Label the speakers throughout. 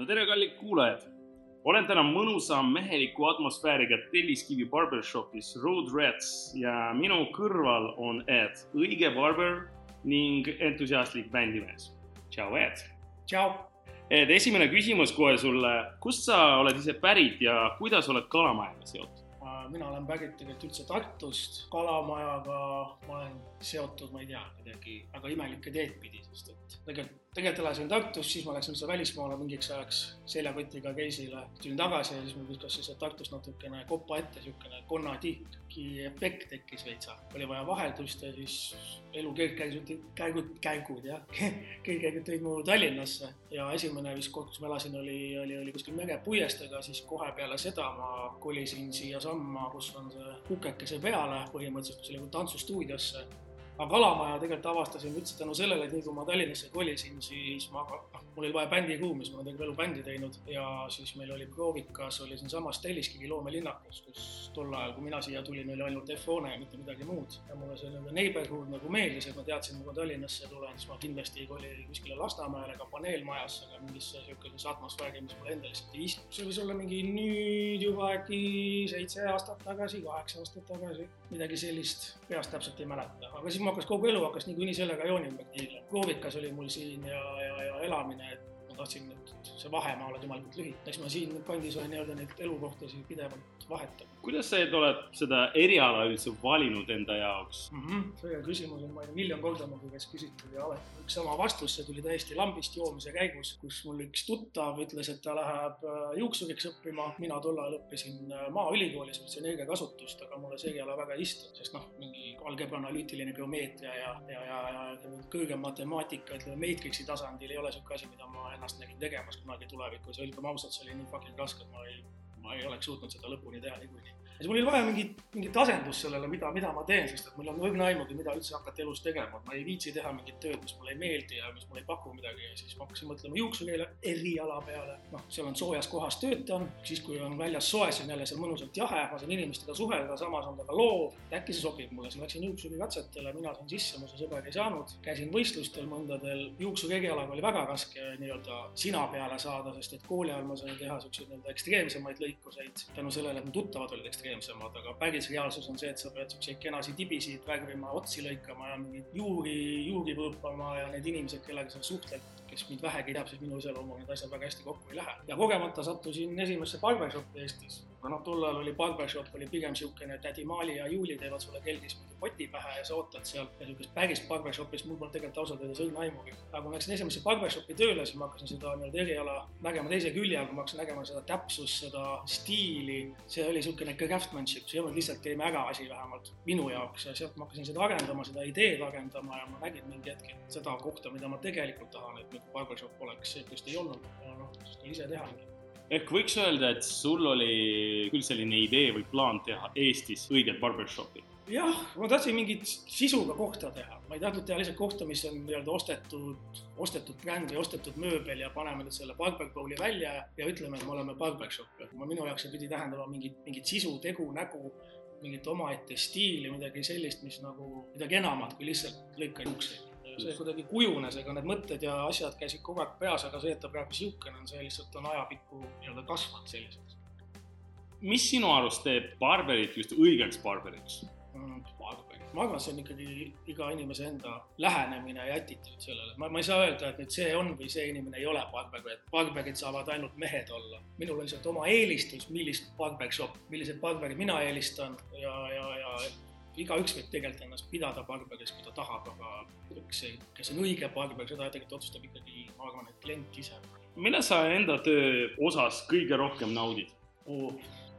Speaker 1: no tere, kallid kuulajad. olen täna mõnusa meheliku atmosfääriga Telliskivi barbershopis Road Rats ja minu kõrval on Ed, õige barber ning entusiastlik bändimees. tšau, Ed.
Speaker 2: tšau.
Speaker 1: Ed, esimene küsimus kohe sulle. kust sa oled ise pärit ja kuidas oled kalamajaga seotud?
Speaker 2: mina olen pärit tegelikult üldse Tartust, kalamajaga ma olen seotud, ma ei tea, kuidagi väga imelikke teed pidi, sest et tegelikult tegelikult elasin Tartus, siis ma läksin üldse välismaale mingiks ajaks seljakotiga reisile, tulin tagasi ja siis mul viskas siis Tartust natukene kopa ette, niisugune konnatiiki efekt tekkis veitsa. oli vaja vaheldust ja siis elu kergkäigud, käigud, käigud jah, kergkäigud tõid mu Tallinnasse ja esimene vist koht, kus ma elasin, oli, oli, oli kuskil merepuiesteega, siis kohe peale seda ma kolisin siiasamma, kus on see kukekese peale, põhimõtteliselt, kus oli tantsustuudiosse aga Kalamaja tegelikult avastasin üldse tänu sellele, et nii kui ma Tallinnasse kolisin, siis ma, noh, mul oli vaja bändikuumi, siis ma olen terve elu bändi teinud ja siis meil oli proovikas, oli siinsamas Telliskivi loomelinnakus, kus tol ajal, kui mina siia tulin, oli ainult F-hoone ja mitte midagi muud. ja mulle see nii-öelda neighborhood nagu meeldis, et ma teadsin, kui ma Tallinnasse tulen, siis ma kindlasti ei koli kuskile Lasnamäele ega paneelmajasse ega mingisse niisugusesse atmosfääri, mis mulle endale lihtsalt ei istu. see võis olla mingi nüüd juba äkki seitse aastat tagasi, kaheksa aastat tagasi, midagi sellist, peast täpselt ei mäleta, aga siis ma hakkas kogu elu hakkas niikuinii selle rajooni ümber tiirlema. proovikas oli mul siin ja, ja, ja elamine, et ma tahtsin, et see vahemaa oleks jumalikult lühike. eks ma siin kandis olen nii-öelda neid elukohtasid pidevalt vahetanud.
Speaker 1: Kuidas sa oled seda eriala üldse valinud enda jaoks
Speaker 2: mm? -hmm. see küsimus on, ma ei tea, miljon korda mu käest küsitud ja alati üks sama vastus, see tuli täiesti lambist joomise käigus, kus mul üks tuttav ütles, et ta läheb äh, juuksuriks õppima. mina tol ajal õppisin äh, Maaülikoolis üldse energiakasutust, aga mulle see eriala väga ei istunud, sest noh, mingi algebra analüütiline geomeetria ja, ja, ja, ja kõrgem matemaatika, ütleme meetriksi tasandil ei ole niisugune asi, mida ma ennast nägin tegemas kunagi tulevikus ja ütleme ausalt, see oli nii fucking raske, et ma ei, ma ei oleks suutnud seda lõpuni teha niikuinii siis mul oli vaja mingit, mingit asendust sellele, mida, mida ma teen, sest et mul on õrna aimugi, mida üldse hakata elus tegema, ma ei viitsi teha mingit tööd, mis mulle ei meeldi ja mis mulle ei paku midagi ja siis ma hakkasin mõtlema juuksukeele eriala peale. noh, seal on soojas kohas töötan, siis kui on väljas soe, siis on jälle seal mõnusalt jahe, ma saan inimestega suhelda, samas on ta ka loov. äkki see sobib mulle, siis läksin juuksurikatsetele, mina sain sisse, mu see sõber ei saanud. käisin võistlustel mõndadel, juuksuri erialaga oli väga raske nii-öelda sina peale saada, sest et kooli ajal ma sain teha siukseid nii-öelda ekstreemsemaid lõikuseid tänu sellele, et mu tuttavad olid ekstreemsed ekstreemsemad, aga päris reaalsus on see, et sa pead siukseid kenasid tibisid värvima, otsi lõikama ja mingeid juuri, juuri võõpama ja need inimesed, kellega sa suhtled, kes mind vähegi teab, siis minu iseloomuga need asjad väga hästi kokku ei lähe. ja kogemata sattusin esimesse barbershopi Eestis. aga noh, tol ajal oli barbershop oli pigem niisugune tädi Maali ja Juuli teevad sulle keldris mingi poti pähe ja sa ootad seal ja niisugust päris barbershopist mul polnud tegelikult ausalt öeldes õrna aimugi. aga kui ma läksin esimesse barbershopi tööle, siis ma hakkasin seda nii-öelda eriala nägema teise külje all, ma hakkasin nägema seda täpsust, seda stiili. see oli niisugune craftsmanship, see ei olnud lihtsalt teeme ära asi vähemalt minu jaoks ja sealt ma hakkasin seda arendama, seda ideed arendama ja ma nägin mingi hetk seda kohta, mida ma tegelikult tahan, et nagu barbershop oleks see, kus ta ei olnud ja noh, siis tuli ise teha.
Speaker 1: ehk võiks öelda, et sul oli küll selline idee või plaan teha Eestis õiget barbershopi?
Speaker 2: jah, ma tahtsin mingit sisuga kohta teha, ma ei tahtnud teha lihtsalt kohta, mis on nii-öelda ostetud, ostetud bränd või ostetud mööbel ja paneme nüüd selle barberpool'i välja ja ütleme, et me oleme barbershop. minu jaoks see pidi tähendama mingit, mingit sisu, tegu, nägu, mingit omaette stiili, midagi sellist, mis nagu midagi enamat kui lihtsalt lõika juukseid see kuidagi kujunes, ega need mõtted ja asjad käisid kogu aeg peas, aga see, et ta praegu niisugune on, see lihtsalt on ajapikku nii-öelda kasvanud selliseks.
Speaker 1: mis sinu arust teeb barberit just õigeks barberiks
Speaker 2: mm,? ma arvan, see on ikkagi iga inimese enda lähenemine ja attitude sellele, ma, ma ei saa öelda, et nüüd see on või see inimene ei ole barber, et barberid saavad ainult mehed olla. minul on lihtsalt oma eelistus, millist barbershop, milliseid barberid mina eelistan ja, ja, ja igaüks võib tegelikult ennast pidada barbariks, kui ta tahab, aga eks see, kes on õige barbar, seda tegelikult otsustab ikkagi, ma arvan, et klient ise.
Speaker 1: mida sa enda töö osas kõige rohkem naudid
Speaker 2: oh,?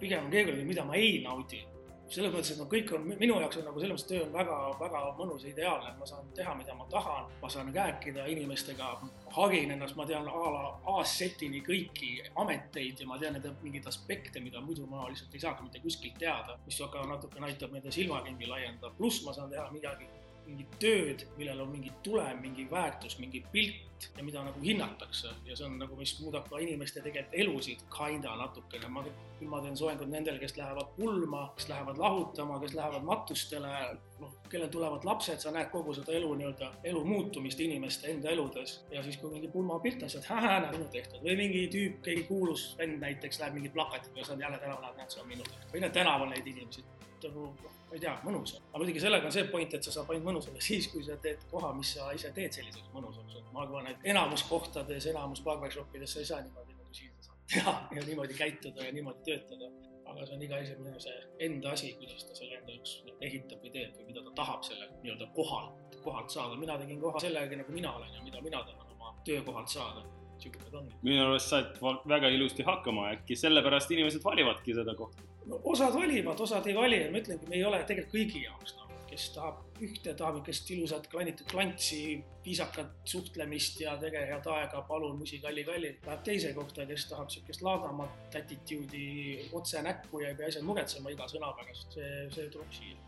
Speaker 2: pigem on keeruline, mida ma ei naudi. Selles mõttes, et no kõik on, minu jaoks on nagu selles mõttes töö on väga, väga mõnus ja ideaalne, et ma saan teha, mida ma tahan, ma saan rääkida inimestega, harin ennast, ma tean a la A-setini kõiki ameteid ja ma tean nende mingeid aspekte, mida muidu ma lihtsalt ei saagi mitte kuskilt teada, mis aga natukene aitab nende silmaringi laiendada, pluss ma saan teha midagi mingit tööd, millel on mingi tulem, mingi väärtus, mingi pilt ja mida nagu hinnatakse. Ja see on nagu, mis muudab ka inimeste tegelikult elusid kinda natukene. ma, küll ma teen soengut nendele, kes lähevad pulma, kes lähevad lahutama, kes lähevad matustele, noh, kellel tulevad lapsed, sa näed kogu seda elu nii-öelda, elu muutumist inimeste enda eludes. Ja siis, kui mingi pulmapilt on, siis näed, minu tehtud. Või mingi tüüp, keegi kuulus vend näiteks läheb mingi plakatiga, sa oled jälle tänaval, näed, see on minu tehtud. Või näed tänaval neid inimesi nagu ma ei tea, mõnus on. aga muidugi sellega on see point, et sa saab ainult mõnus olla siis, kui sa teed koha, mis sa ise teed selliseks mõnusaks. ma arvan, et enamus kohtades, enamus barbershop ides sa ei saa niimoodi nagu siin sa saad teha ja niimoodi käituda ja niimoodi töötada. aga see on iga inimese enda asi, kuidas ta selle enda jaoks ehitab või teeb või mida ta tahab selle nii-öelda kohalt, kohalt saada. mina tegin koha selle järgi, nagu mina olen ja mida mina tahan oma töökohalt saada sihuke ta on.
Speaker 1: minu arust said väga ilusti hakkama, äkki sellepärast inimesed valivadki seda kohta
Speaker 2: no osad valivad, osad ei vali. Ja ma ütlengi, me ei ole tegelikult kõigi jaoks noh, kes tahab ühte, tahab niisugust ilusat klanitud klantsi, viisakat suhtlemist ja tege head aega, palun musi kalli-kalli. Läheb teise kohta, kes tahab niisugust laadamat attitude'i otse näkku ja ei pea asjad muretsema iga sõna pärast, see, see tuleb siia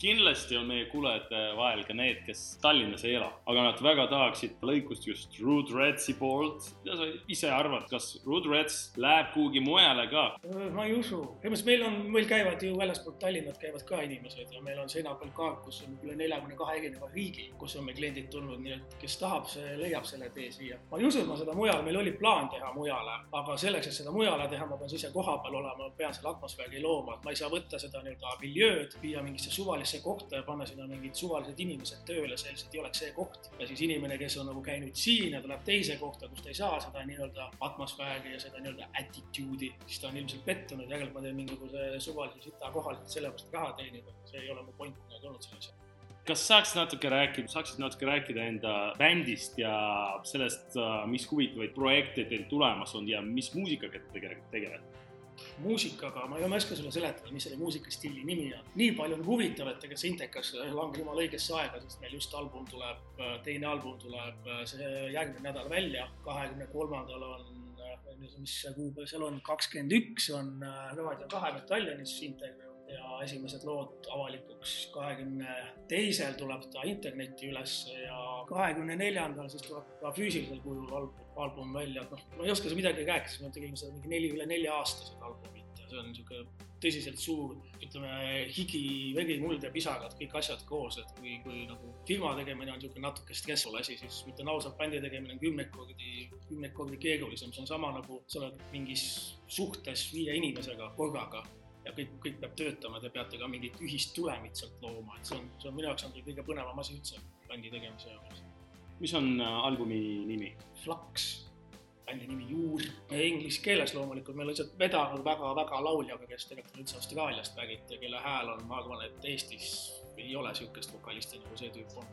Speaker 1: kindlasti on meie kuulajate vahel ka need, kes Tallinnas ei ela, aga nad väga tahaksid lõikust just Rude Redsi poolt. mida sa ise arvad, kas Rude Reds läheb kuhugi mujale ka?
Speaker 2: ma ei usu, mõttes meil on, meil käivad ju väljaspoolt Tallinnat käivad ka inimesed ja meil on seina peal kaart, kus on üle neljakümne kahe erineva riigi, kus on meil kliendid tulnud, nii et kes tahab, see leiab selle tee siia. ma ei usu, et ma seda mujal, meil oli plaan teha mujale, aga selleks, et seda mujale teha, ma pean ise kohapeal olema, ma pean selle atmosfääri looma, et ma ei saa võtta seda nii-öelda miljööd, viia mingisse suvalisse suvalisse kohta ja panna sinna mingid suvalised inimesed tööle, see lihtsalt ei oleks see koht. ja siis inimene, kes on nagu käinud siin ja tuleb teise kohta, kus ta ei saa seda nii-öelda atmosfääri ja seda nii-öelda attitude'i, siis ta on ilmselt pettunud, järelikult ma teen mingisuguse suvalise sita kohal, et sellepärast raha teenida. see ei ole mu point kunagi olnud selles
Speaker 1: kas saaks natuke rääkida, saaksid natuke rääkida enda bändist ja sellest, mis huvitavaid projekte teil tulemas on ja mis muusikaga te tegelikult tegelete?
Speaker 2: Muusikaga, ma ei oska sulle seletada, mis selle muusikastiili nimi on. nii palju on huvitavat, tegelikult see Intekas langeb jumala õigesse aega, sest meil just album tuleb, teine album tuleb see järgmine nädal välja, kahekümne kolmandal on mis kuupäev seal on, kakskümmend üks on Raadio kahe Metallinis Integ ja esimesed lood avalikuks. kahekümne teisel tuleb ta internetti üles ja kahekümne neljandal siis tuleb ka füüsilisel kujul album, album välja, noh, ma ei oska midagi rääkida, me tegime seda mingi neli, üle nelja aasta seda albumit ja see on niisugune tõsiselt suur, ütleme, higi, veri, muld ja pisarad, kõik asjad koos, et kui, kui nagu firma tegemine on niisugune natuke stressful asi, siis ütlen ausalt, bändi tegemine on kümneid kordi, kümneid kordi keerulisem, see on sama nagu sa oled mingis suhtes viie inimesega korraga ja kõik, kõik peab töötama, te peate ka mingit ühist tulemit sealt looma, et see on, see on minu jaoks on kõige põnevam asi üldse bändi tegemise jaoks.
Speaker 1: Mis on äh, albumi nimi?
Speaker 2: Flux, bändi nimi Juur. Inglise keeles loomulikult, meil on lihtsalt vedanud väga-väga lauljaga, kes tegelikult on üldse Austraaliast pärit ja kelle hääl on, ma arvan, et Eestis ei ole niisugust vokalisti nagu see tüüp on.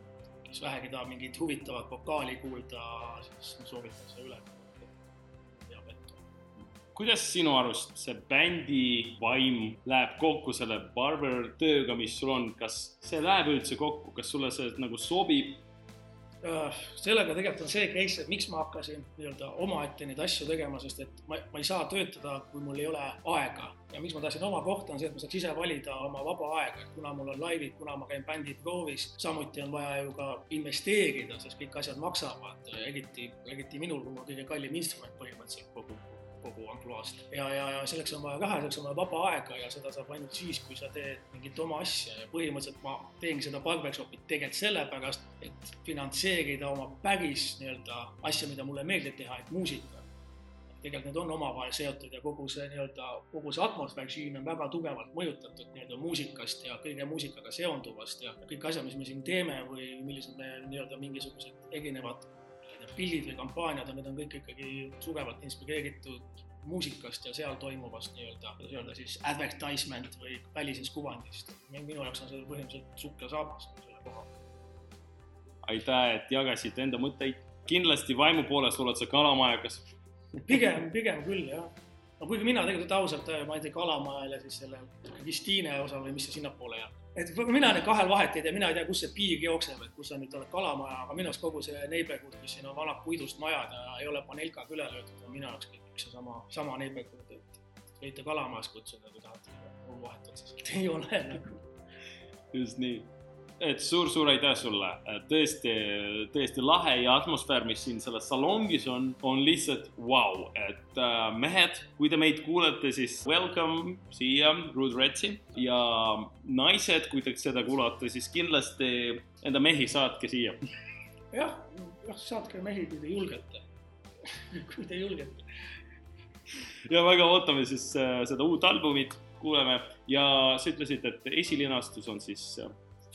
Speaker 2: kes vähegi tahab mingit huvitavat vokaali kuulda, siis soovitan selle üle
Speaker 1: kuidas sinu arust see bändi vaim läheb kokku selle barber tööga, mis sul on, kas see läheb üldse kokku, kas sulle see nagu sobib?
Speaker 2: Äh, sellega tegelikult on see case, et miks ma hakkasin nii-öelda omaette neid asju tegema, sest et ma, ma ei saa töötada, kui mul ei ole aega. ja miks ma tahtsin oma kohta, on see, et ma saaks ise valida oma vaba aega, et kuna mul on laivid, kuna ma käin bändi proovis, samuti on vaja ju ka investeerida, sest kõik asjad maksavad, eriti, eriti minul, kui mul kõige kallim instrument põhimõtteliselt. Kogu kogu ampluaast. ja, ja, ja selleks on vaja raha, selleks on vaja vaba aega ja seda saab ainult siis, kui sa teed mingit oma asja ja põhimõtteliselt ma teengi seda barbershop'i tegelikult sellepärast, et finantseerida oma päris nii-öelda asja, mida mulle meeldib teha, ehk muusika tegelikult need on omavahel seotud ja kogu see nii-öelda, kogu see atmosfäär siin on väga tugevalt mõjutatud nii-öelda muusikast ja kõige muusikaga seonduvast ja kõik asjad, mis me siin teeme või millised me nii-öelda mingisugused erinevad pildid või kampaaniad, need on kõik ikkagi tugevalt inspireeritud muusikast ja seal toimuvast nii-öelda, kuidas öelda siis advertisement või välisest kuvandist. minu jaoks on see põhimõtteliselt sukk ja saabas selle koha.
Speaker 1: aitäh, et jagasid enda mõtteid. kindlasti vaimu poolest oled sa kalamajakas.
Speaker 2: pigem, pigem küll jah. No kuigi mina tegelikult ausalt, ma ei tea, kalamajal ja siis selle Kristiine osal või mis see sinnapoole jääb et mina nüüd kahel vahet ei tea, mina ei tea, kus see piir jookseb, et kus sa nüüd oled kalamaja, aga minu arust kogu see neighborhood, kus siin on vanad puidust majad ja ei ole panelkaga üle löödud, on minu jaoks kõik seesama, sama neighborhood, et võite kalamajas kutsuda, kui tahate, mul vahet otseselt ei ole nagu.
Speaker 1: just nii. Et suur-suur aitäh sulle, tõesti, tõesti lahe ja atmosfäär, mis siin selles salongis on, on lihtsalt vau wow., et äh, mehed, kui te meid kuulete, siis welcome siia Rude Redsi ja naised, kui te seda kuulate, siis kindlasti enda mehi saatke siia.
Speaker 2: jah, jah, saatke mehi, kui te julgete kui te julgete.
Speaker 1: ja väga ootame siis äh, seda uut albumit, kuuleme ja sa ütlesid, et esilinastus on siis äh,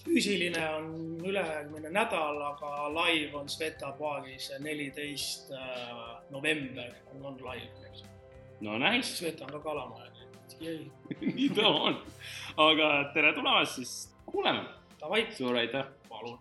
Speaker 2: füüsiline on ülejärgmine nädal, aga live on Sveta baaris neliteist äh, november on, on live.
Speaker 1: no nice.
Speaker 2: Sveta on ka kalamaja,
Speaker 1: nii ta on. aga tere tulemast, siis kuuleme. Suur aitäh.
Speaker 2: palun